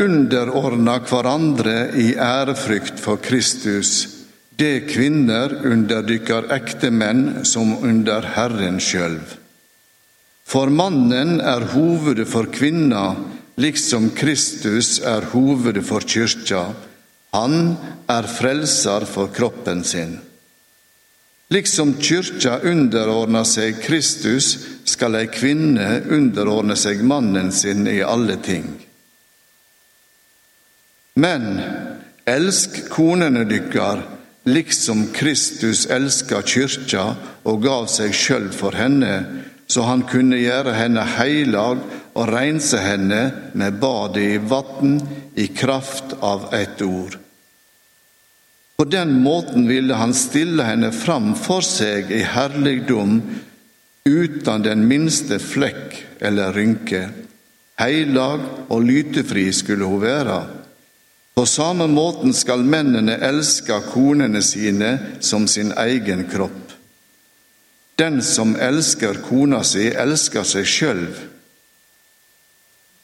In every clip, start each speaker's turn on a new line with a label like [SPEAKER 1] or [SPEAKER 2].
[SPEAKER 1] Underordna hverandre i ærefrykt for Kristus, det kvinner under dykkar ektemenn som under Herren sjølv. For mannen er hovedet for kvinna, liksom Kristus er hovedet for kyrkja. Han er frelser for kroppen sin. Liksom kyrkja underordner seg Kristus, skal ei kvinne underordne seg mannen sin i alle ting. Men elsk konene dykkar, liksom Kristus elska kyrkja og gav seg sjøl for henne, så han kunne gjøre henne heilag og rense henne med badet i vann i kraft av ett ord. På den måten ville han stille henne fram for seg i herligdom uten den minste flekk eller rynke. Heilag og lytefri skulle hun være. På samme måten skal mennene elske konene sine som sin egen kropp. Den som elsker kona si, elsker seg sjøl.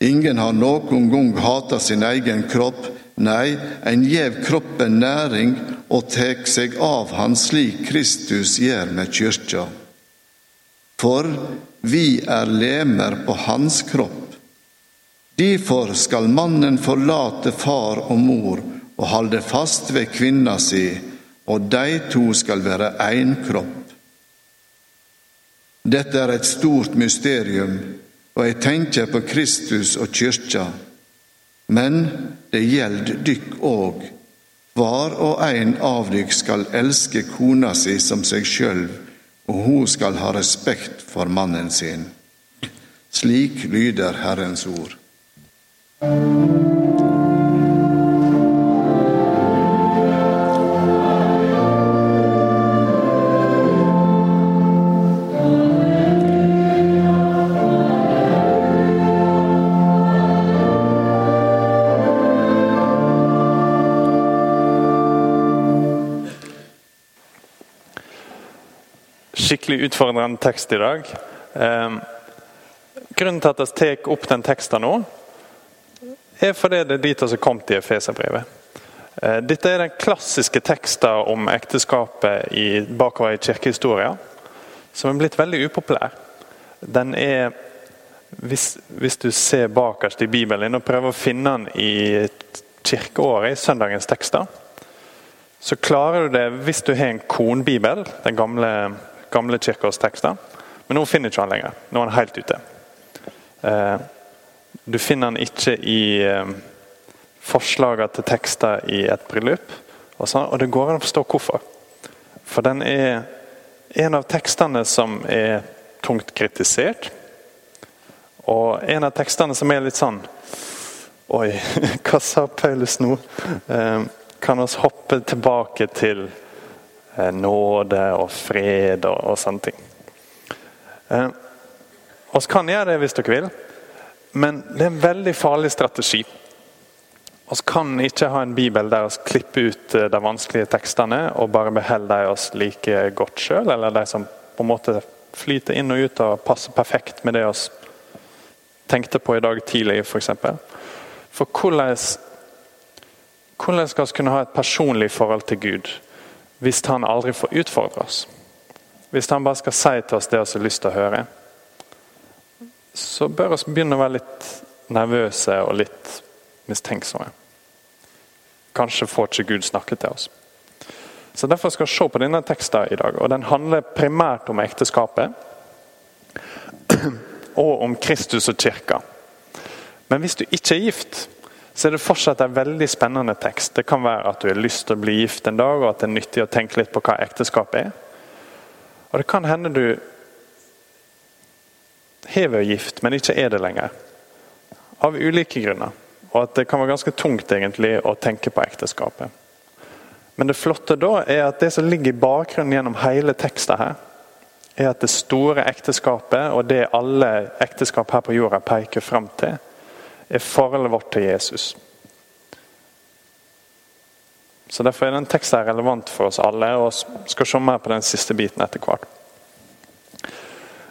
[SPEAKER 1] Ingen har noen gang hata sin egen kropp, nei, en gjev kroppen næring og tek seg av han slik Kristus gjør med kyrkja. For vi er lemer på hans kropp. Derfor skal mannen forlate far og mor og holde fast ved kvinna si, og de to skal være én kropp. Dette er et stort mysterium, og jeg tenker på Kristus og kyrkja. Men det gjelder dykk òg. Hver og en av dykk skal elske kona si som seg sjøl, og hun skal ha respekt for mannen sin. Slik lyder Herrens ord.
[SPEAKER 2] Skikkelig utfordrende tekst i dag. Eh, grunnen til at jeg tar opp den teksten nå, er fordi det er dit vi har kommet i Efeserbrevet. Eh, dette er den klassiske teksten om ekteskapet i, bakover i kirkehistoria, som er blitt veldig upopulær. Den er, hvis, hvis du ser bakerst i Bibelen og prøver å finne den i kirkeåret, i søndagens tekster, så klarer du det hvis du har en konbibel, den gamle, gamle kirkeårsteksten. Men nå finner du ikke den lenger. Nå er den helt ute. Eh, du finner den ikke i eh, forslagene til tekster i et bryllup. Og, sånn, og det går an å forstå hvorfor. For den er en av tekstene som er tungt kritisert. Og en av tekstene som er litt sånn Oi, hva sa Paulus nå? Eh, kan vi hoppe tilbake til eh, nåde og fred og, og sånne ting. Eh, vi kan gjøre det hvis dere vil, men det er en veldig farlig strategi. Vi kan ikke ha en bibel der vi klipper ut eh, de vanskelige tekstene og bare beholder de oss like godt sjøl, eller de som på en måte flyter inn og ut og passer perfekt med det vi tenkte på i dag tidlig, f.eks. For, for hvordan hvordan skal vi kunne ha et personlig forhold til Gud hvis han aldri får utfordre oss? Hvis han bare skal si til oss det vi har lyst til å høre? Så bør vi begynne å være litt nervøse og litt mistenksomme. Kanskje får ikke Gud snakke til oss. Så Derfor skal vi se på denne teksten i dag. og Den handler primært om ekteskapet. Og om Kristus og kirka. Men hvis du ikke er gift, så er det fortsatt en veldig spennende tekst. Det kan være at du har lyst til å bli gift en dag, og at det er nyttig å tenke litt på hva ekteskap er. Og det kan hende du har vært gift, men ikke er det lenger. Av ulike grunner. Og at det kan være ganske tungt egentlig å tenke på ekteskapet. Men det flotte da er at det som ligger i bakgrunnen gjennom hele teksten her, er at det store ekteskapet, og det alle ekteskap her på jorda peker fram til, er forholdet vårt til Jesus. Så Derfor er den teksten relevant for oss alle, og skal se mer på den siste biten etter hvert.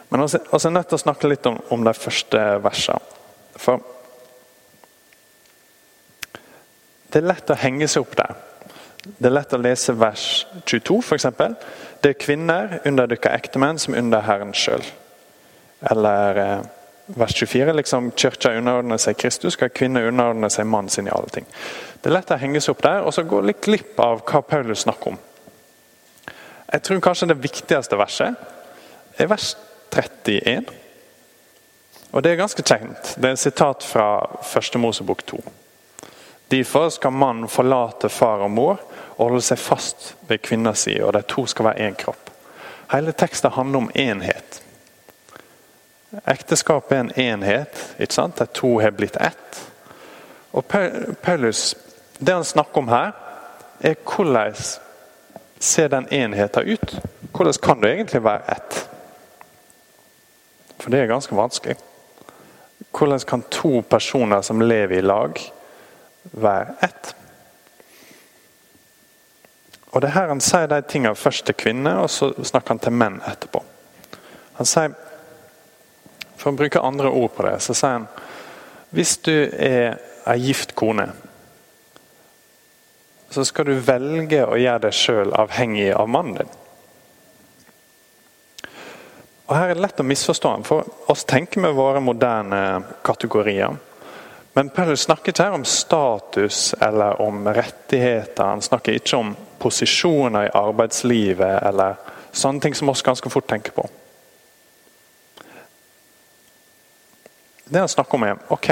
[SPEAKER 2] Men vi er nødt til å snakke litt om, om de første versene. For Det er lett å henge seg opp der. Det er lett å lese vers 22, f.eks. Det er kvinner under dere ektemenn som under Herren sjøl. Eller eh, vers 24, liksom kirka underordner seg Kristus, skal kvinner underordne seg mannen sin i alle ting. Det er lett å henge seg opp der, og så gå litt glipp av hva Paulus snakker om. Jeg tror kanskje det viktigste verset er vers 31. Og Det er ganske kjent. Det er et sitat fra første Mosebok 2. Derfor skal mannen forlate far og mor og holde seg fast ved kvinna si, og de to skal være én kropp. Hele teksten handler om enhet. Ekteskapet er en enhet. ikke sant? De to har blitt ett. Og Paulus, Det han snakker om her, er hvordan ser den enheten ut? Hvordan kan det egentlig være ett? For det er ganske vanskelig. Hvordan kan to personer som lever i lag, være ett? Og det er her Han sier de tingene først til kvinner, og så snakker han til menn etterpå. Han sier, For å bruke andre ord på det, så sier han hvis du er ei gift kone, så skal du velge å gjøre deg sjøl avhengig av mannen din. Og Her er det lett å misforstå den, for oss tenker med våre moderne kategorier. Men Paulus snakker ikke her om status eller om rettigheter. Han snakker ikke om posisjoner i arbeidslivet eller sånne ting som oss ganske fort tenker på. Det han snakker om, er ok,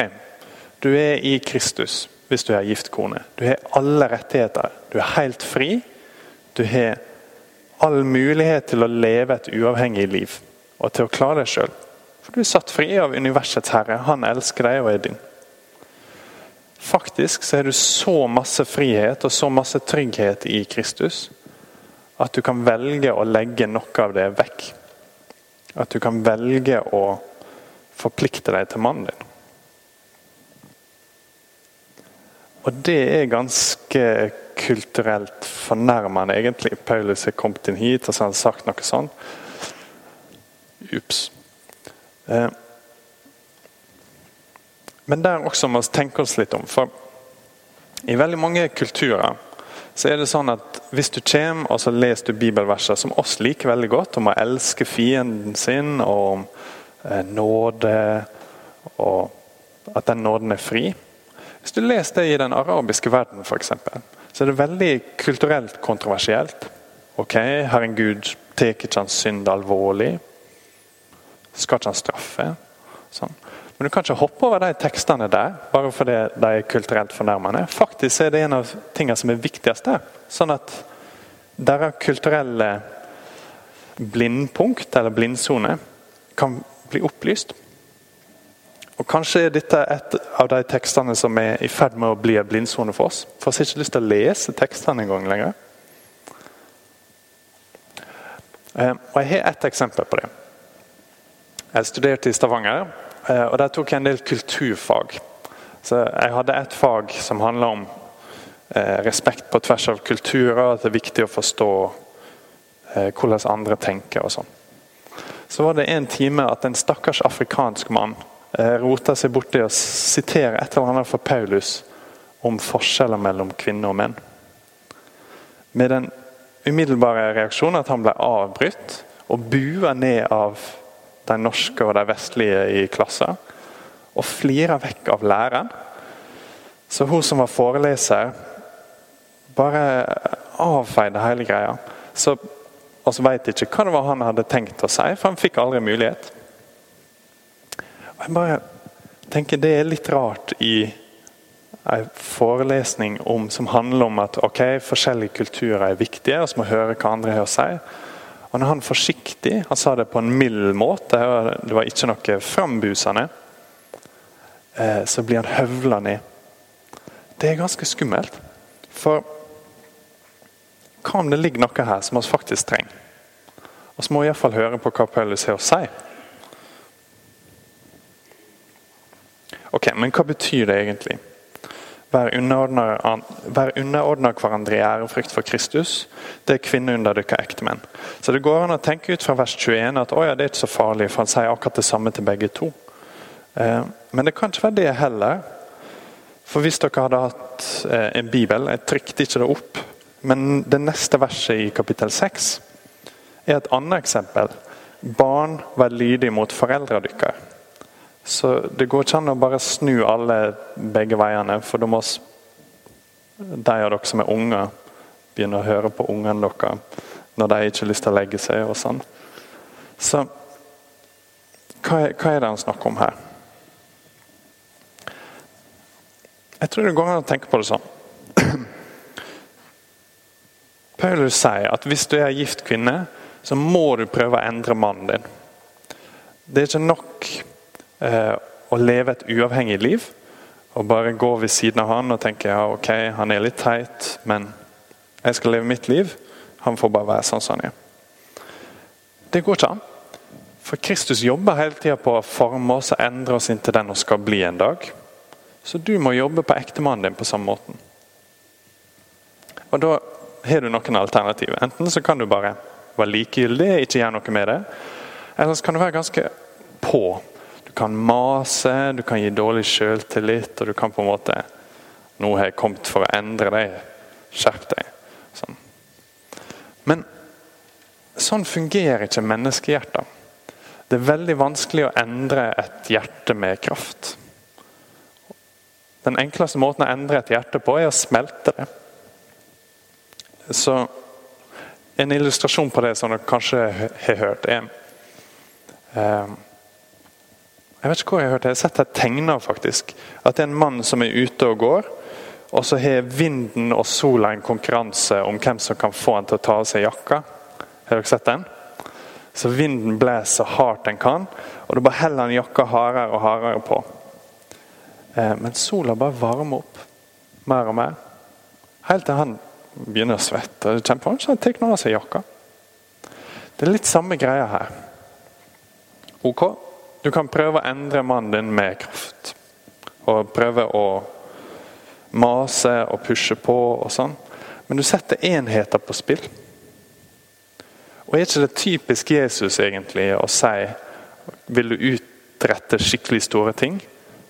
[SPEAKER 2] du er i Kristus hvis du er gift kone. Du har alle rettigheter. Du er helt fri. Du har all mulighet til å leve et uavhengig liv og til å klare deg sjøl. For du er satt fri av universets herre. Han elsker deg og er din. Faktisk så er du så masse frihet og så masse trygghet i Kristus at du kan velge å legge noe av det vekk. At du kan velge å forplikte deg til mannen din. Og det er ganske kulturelt fornærmende, egentlig. Paulus er kommet inn hit og så har han sagt noe sånt. Ups. Eh, men der også må vi tenke oss litt om. For i veldig mange kulturer så er det sånn at hvis du kommer og så leser du bibelverser som oss liker veldig godt, om å elske fienden sin og om eh, nåde og at den nåden er fri Hvis du leser det i den arabiske verden, f.eks., så er det veldig kulturelt kontroversielt. Ok, Herren Gud tar ikke hans synd alvorlig. Skal ikke han straffe? Sånn. Men du kan ikke hoppe over de tekstene der bare fordi de er kulturelt fornærmende. Faktisk er det en av tingene som er viktigst der. Sånn at deres kulturelle blindpunkt, eller blindsone, kan bli opplyst. Og Kanskje er dette et av de tekstene som er i ferd med å bli en blindsone for oss. For oss har ikke lyst til å lese tekstene engang lenger. Eh, og Jeg har ett eksempel på det. Jeg studerte i Stavanger Eh, og Der tok jeg en del kulturfag. Så Jeg hadde et fag som handla om eh, respekt på tvers av kulturer. At det er viktig å forstå eh, hvordan andre tenker og sånn. Så var det en time at en stakkars afrikansk mann rota seg borti å sitere et eller annet fra Paulus om forskjeller mellom kvinner og menn. Med den umiddelbare reaksjonen at han ble avbrutt og bua ned av de norske og de vestlige i klassen, og flirer vekk av læreren. Så hun som var foreleser, bare avfeide hele greia. Så, så veit ikke hva det var han hadde tenkt å si, for han fikk aldri mulighet. Og jeg bare tenker Det er litt rart i en forelesning om, som handler om at ok, forskjellige kulturer er viktige, og så må høre hva andre har å si. Og når han forsiktig, han sa det på en mild måte, det var ikke noe frambusende, eh, så blir han høvla ned. Det er ganske skummelt. For hva om det ligger noe her som vi faktisk trenger? Vi må iallfall høre på hva Paulus har å si. Ok, Men hva betyr det egentlig? Vær underordna hverandre i ærefrykt for Kristus. Det er kvinner ektemenn. Så det går an å tenke ut fra vers 21 at ja, det er ikke så farlig, for han sier akkurat det samme til begge to. Eh, men det kan ikke være det heller. For hvis dere hadde hatt eh, en bibel Jeg trykte ikke det opp. Men det neste verset i kapittel 6 er et annet eksempel. Barn, vær lydige mot foreldrene deres. Så det går ikke an å bare snu alle begge veiene, for da må de av dere som er unger, begynne å høre på ungene deres når de ikke har lyst til å legge seg. og sånn. Så hva er, hva er det han snakker om her? Jeg tror det går an å tenke på det sånn. Paulus sier at hvis du er gift kvinne, så må du prøve å endre mannen din. Det er ikke nok å leve et uavhengig liv og bare gå ved siden av han og tenke ja, ok, han er litt teit, men jeg skal leve mitt liv. Han får bare være sånn som han er. Det går ikke an. For Kristus jobber hele tida på å forme oss og endre oss inn til den vi skal bli en dag. Så du må jobbe på ektemannen din på samme måten. Og Da har du noen alternativer. Enten så kan du bare være likegyldig, ikke gjøre noe med det. Eller så kan du være ganske på. Kan mase, du kan gi dårlig selvtillit, og du kan på en måte Nå har jeg kommet for å endre deg. Skjerp deg. Sånn. Men sånn fungerer ikke menneskehjertet. Det er veldig vanskelig å endre et hjerte med kraft. Den enkleste måten å endre et hjerte på, er å smelte det. Så En illustrasjon på det som dere kanskje har hørt, er eh, Jeg vet ikke hvor jeg har hørt det. Jeg har sett det tegna faktisk. At det er en mann som er ute og går. Og så har vinden og sola en konkurranse om hvem som kan få han til å ta av seg jakka. Har dere sett den? Så vinden blåser hardt den kan, og da bare heller han jakka hardere og hardere på. Eh, men sola bare varmer opp mer og mer. Helt til han begynner å svette. Det Kjemper, så han tar av seg jakka. Det er litt samme greia her. Ok, du kan prøve å endre mannen din med kraft. Og prøve å mase og pushe på og sånn. Men du setter enheter på spill. Og Er ikke det typisk Jesus egentlig å si vil du utrette skikkelig store ting?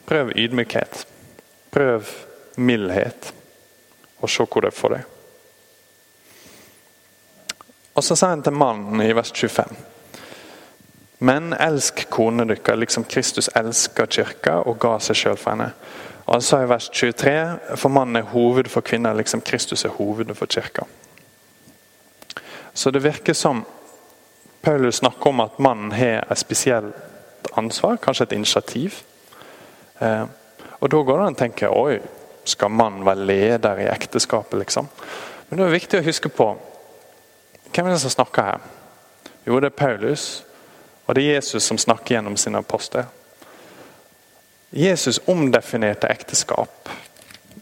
[SPEAKER 2] Prøv ydmykhet. Prøv mildhet, og se hvor det får deg. Og Så sier han til mannen i vers 25. Men elsk konene deres, liksom Kristus elsker kirka og ga seg sjøl for henne. Sa i vers 23 for mannen er hoved for kvinner, liksom Kristus er hovedet for kirka. Så det virker som Paulus snakker om at mannen har et spesielt ansvar, kanskje et initiativ. Eh, og Da går det an å tenke oi, skal mannen være leder i ekteskapet? liksom? Men det er viktig å huske på hvem er det som snakker her. Jo, det er Paulus, og det er Jesus som snakker gjennom sin apostel. Jesus omdefinerte ekteskap.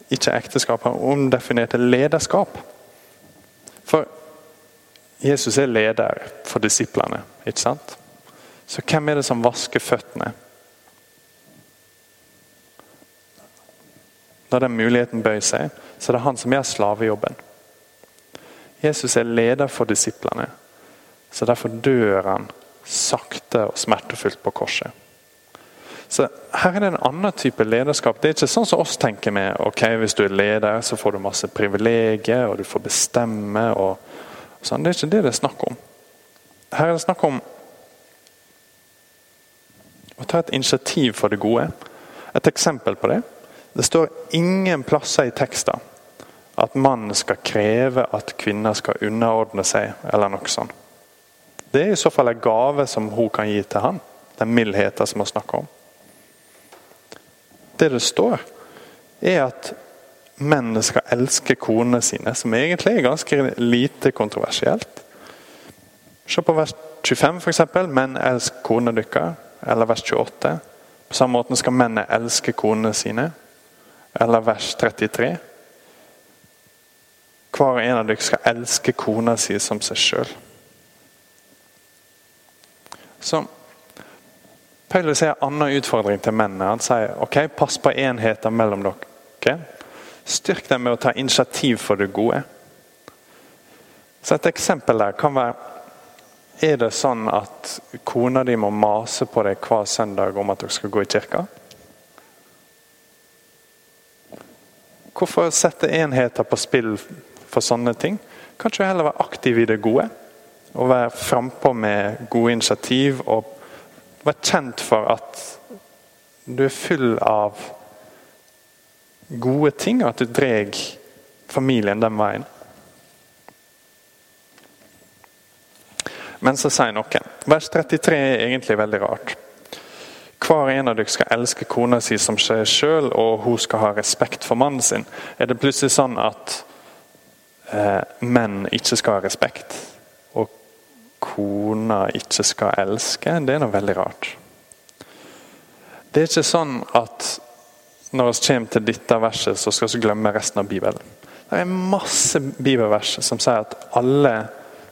[SPEAKER 2] Ikke ekteskap, han omdefinerte lederskap. For Jesus er leder for disiplene, ikke sant? Så hvem er det som vasker føttene? Når den muligheten bøyer seg, så er det han som gjør slavejobben. Jesus er leder for disiplene, så derfor dør han sakte og smertefullt på korset. Så Her er det en annen type lederskap. Det er ikke sånn som oss tenker med ok, hvis du er leder, så får du masse privilegier, og du får bestemme. og Sånn, det er ikke det det er snakk om. Her er det snakk om å ta et initiativ for det gode. Et eksempel på det. Det står ingen plasser i teksten at mannen skal kreve at kvinner skal underordne seg, eller noe sånt. Det er i så fall en gave som hun kan gi til han. Den mildheten som vi snakker om. Det det står, er at mennene skal elske konene sine, som egentlig er ganske lite kontroversielt. Se på vers 25 f.eks. Menn elsk konene deres. Eller vers 28. På samme måte skal mennene elske konene sine. Eller vers 33. Hver en av dere skal elske kona si som seg sjøl. Så Paulus har en annen utfordring til mennene. Han sier ok, pass på enheter mellom dere. Styrk dem med å ta initiativ for det gode. Så Et eksempel der kan være Er det sånn at kona di må mase på deg hver søndag om at dere skal gå i kirka? Hvorfor sette enheter på spill for sånne ting? Kan ikke heller være aktiv i det gode? Og være frampå med gode initiativ og være kjent for at du er full av gode ting, og at du drar familien den veien. Men så sier noen. Vers 33 er egentlig veldig rart. Hver en av dere skal elske kona si som seg sjøl, og hun skal ha respekt for mannen sin. Er det plutselig sånn at eh, menn ikke skal ha respekt, kona ikke skal elske? Det er noe veldig rart. Det er ikke sånn at når vi kommer til dette verset, så skal vi glemme resten av Bibelen. Det er masse bibelvers som sier at alle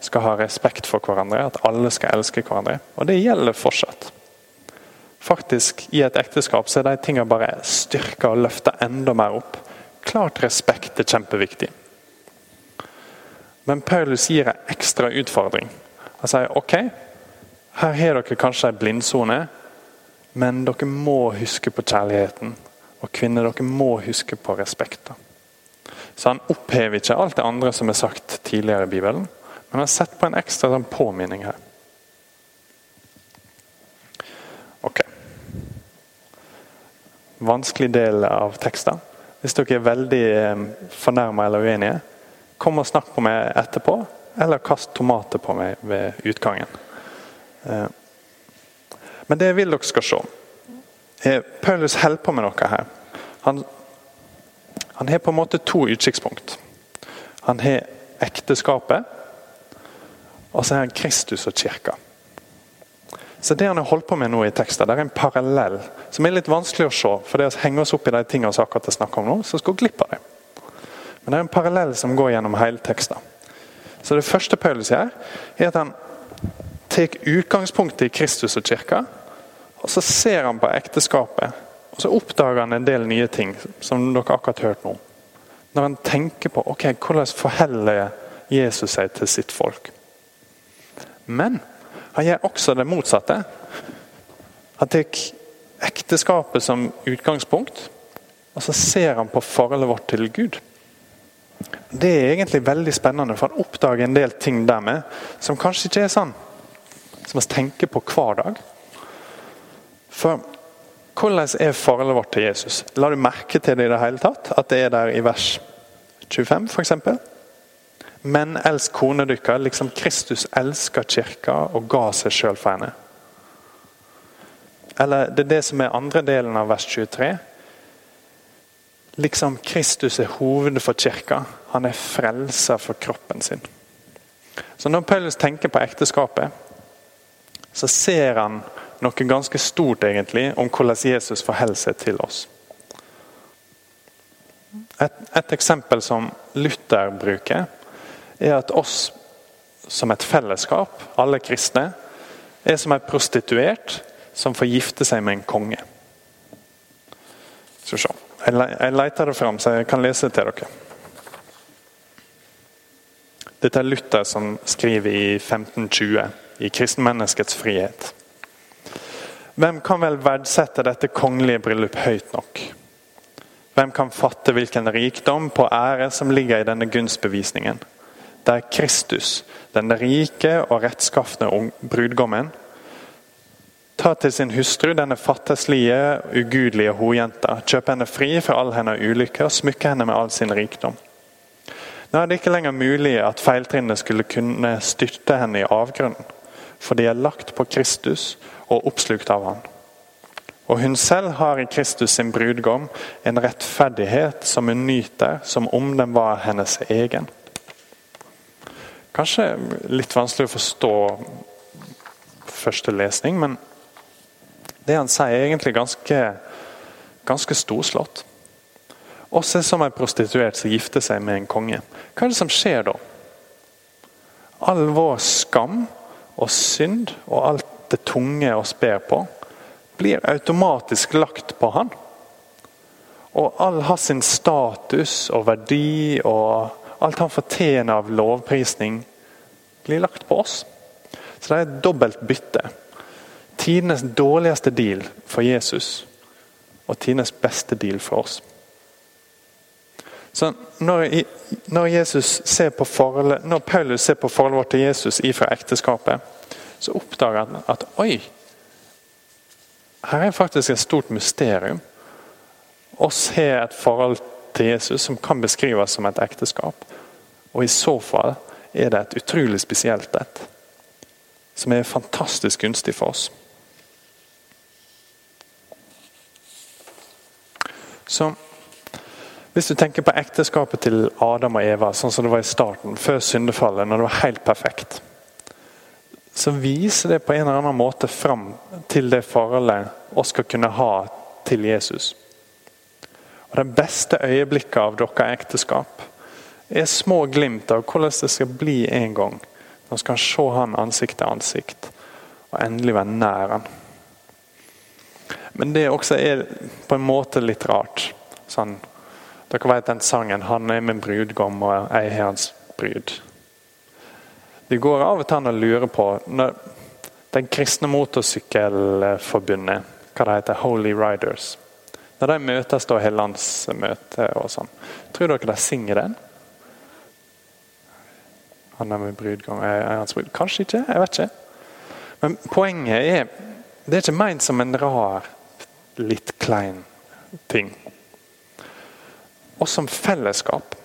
[SPEAKER 2] skal ha respekt for hverandre, at alle skal elske hverandre. Og det gjelder fortsatt. Faktisk, I et ekteskap så er de tingene bare styrka og løfta enda mer opp. Klart respekt er kjempeviktig. Men Paulus gir en ekstra utfordring. Han sier ok, her har dere kanskje en blindsone, men dere må huske på kjærligheten. Og kvinner, dere må huske på respekten. Så han opphever ikke alt det andre som er sagt tidligere i Bibelen. Men han har sett på en ekstra sånn påminning her. Ok. Vanskelig del av teksten. Hvis dere er veldig eh, fornærma eller uenige, kom og snakk på meg etterpå. Eller kast tomater på meg ved utgangen. Eh, men det jeg vil dere skal se, er Paulus holder på med noe her. Han, han har på en måte to utsiktspunkt. Han har ekteskapet og så er han Kristus og kirka. Så Det han har holdt på med nå i teksten, det er en parallell som er litt vanskelig å se. For det å henge oss opp i de tingene vi akkurat snakker om nå, så skal vi glipp av det. Men det er en parallell som går gjennom hele teksten. Så Det første Paulus gjør, er at han tar utgangspunktet i Kristus og kirka. Og så ser han på ekteskapet, og så oppdager han en del nye ting. som dere akkurat hørt nå. Når han tenker på ok, hvordan forholder Jesus seg til sitt folk. Men han gjør også det motsatte. Han tar ekteskapet som utgangspunkt, og så ser han på forholdet vårt til Gud. Det er egentlig veldig spennende, for han oppdager en del ting dermed som kanskje ikke er sånn som vi tenker på hver dag. For hvordan er forholdet vårt til Jesus? La du merke til det i det hele tatt? At det er der i vers 25 f.eks.? Men elsk kona deres liksom Kristus elska kirka og ga seg sjøl for henne. Eller det er det som er andre delen av vers 23. Liksom Kristus er hovedet for kirka. Han er frelser for kroppen sin. Så Når Paulus tenker på ekteskapet, så ser han noe ganske stort egentlig om hvordan Jesus forholder seg til oss. Et, et eksempel som Luther bruker, er at oss som et fellesskap, alle kristne, er som en prostituert som får gifte seg med en konge. Skal vi se. Jeg leter det fram, så jeg kan lese det til dere. Dette er Luther som skriver i 1520 i 'Kristenmenneskets frihet'. Hvem kan vel verdsette dette kongelige bryllup høyt nok? Hvem kan fatte hvilken rikdom på ære som ligger i denne gunstbevisningen? Det er Kristus, den rike og rettskafne brudgommen, tar til sin hustru denne fattigslige, ugudelige hojenta, Kjøp henne fri for all hennes ulykker og smykker henne med all sin rikdom. Nå er det ikke lenger mulig at feiltrinnene skulle kunne styrte henne i avgrunnen, for de er lagt på Kristus og oppslukt av han. Og hun selv har i Kristus sin brudgom en rettferdighet som hun nyter som om den var hennes egen. Kanskje litt vanskelig å forstå første lesning, men det han sier, er egentlig ganske, ganske storslått. Oss er som en prostituert som gifter seg med en konge. Hva er det som skjer da? All vår skam og synd og alt det tunge oss ber på, blir automatisk lagt på han. Og all hans status og verdi og Alt han fortjener av lovprisning, blir lagt på oss. Så det er et dobbelt bytte. Tidenes dårligste deal for Jesus og tidenes beste deal for oss. Så når, når, ser forholdet, når Paulus ser på forholdet vårt til Jesus ifra ekteskapet, så oppdager han at oi, her er faktisk et stort mysterium. Oss har et forhold til Jesus som kan beskrives som et ekteskap. Og i så fall er det et utrolig spesielt et. Som er fantastisk gunstig for oss. Så hvis du tenker på ekteskapet til Adam og Eva, sånn som det var i starten, før syndefallet, når det var helt perfekt, så viser det på en eller annen måte fram til det forholdet vi skal kunne ha til Jesus. Og Det beste øyeblikket av deres ekteskap er små glimt av hvordan det skal bli en gang når vi kan se han ansikt til ansikt og endelig være nær han. Men det også er på en måte litt rart. Sånn, dere vet den sangen 'Han er min brudgom, og jeg er hans brud'. Det går av og til an å lure på når Den kristne motorsykkelforbundet, hva det heter, Holy Riders Når de møtes da har landsmøte og sånn, tror dere de synger den? Han er min brudgom, jeg er hans brud. Kanskje ikke, jeg vet ikke. Men poenget er det er ikke ment som en rar, litt klein ting og som fellesskap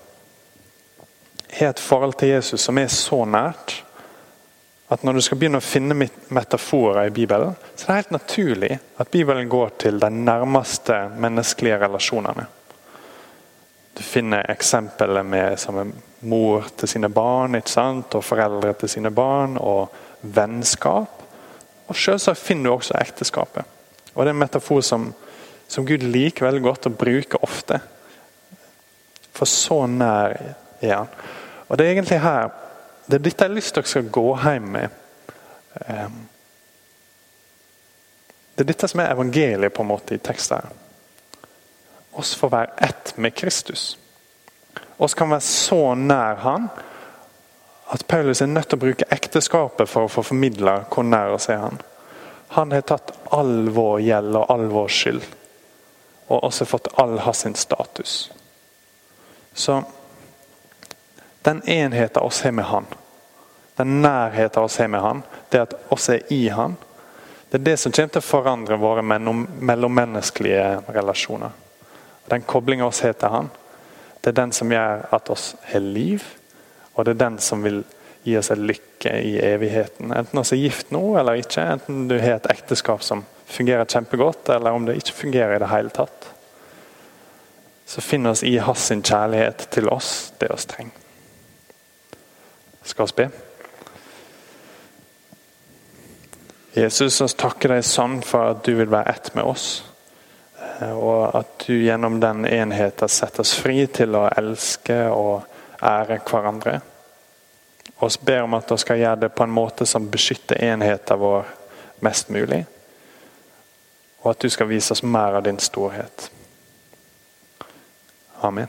[SPEAKER 2] har et forhold til Jesus som er så nært at når du skal begynne å finne metaforer i Bibelen, så er det helt naturlig at Bibelen går til de nærmeste menneskelige relasjonene. Du finner eksempler med som mor til sine barn og foreldre til sine barn, og vennskap. Og Selvsagt finner du også ekteskapet. Og Det er en metafor som, som Gud liker veldig godt å bruke ofte. For så nær er han. Og Det er egentlig her det er dette jeg har lyst til dere skal gå hjem med. Ehm, det er dette som er evangeliet på en måte i teksten. her. Oss får være ett med Kristus. Oss kan være så nær Han at Paulus er nødt til å bruke ekteskapet for å få formidla hvor nær oss er Han. Han har tatt all vår gjeld og all vår skyld, og også fått all hans status. Så den enheten oss har med Han, den nærheten oss har med Han, det at oss er i Han, det er det som kommer til å forandre våre mellommenneskelige relasjoner. Den koblinga oss har til Han, det er den som gjør at oss har liv, og det er den som vil gi oss en lykke i evigheten. Enten vi er gift nå eller ikke, enten du har et ekteskap som fungerer kjempegodt, eller om det ikke fungerer i det hele tatt så finner oss i hans kjærlighet til oss det oss trenger. Skal vi be? Jesus, vi takker deg sånn for at du vil være ett med oss. Og at du gjennom den enheten setter oss fri til å elske og ære hverandre. Vi ber om at vi skal gjøre det på en måte som beskytter enheten vår mest mulig. Og at du skal vise oss mer av din storhet. Amen.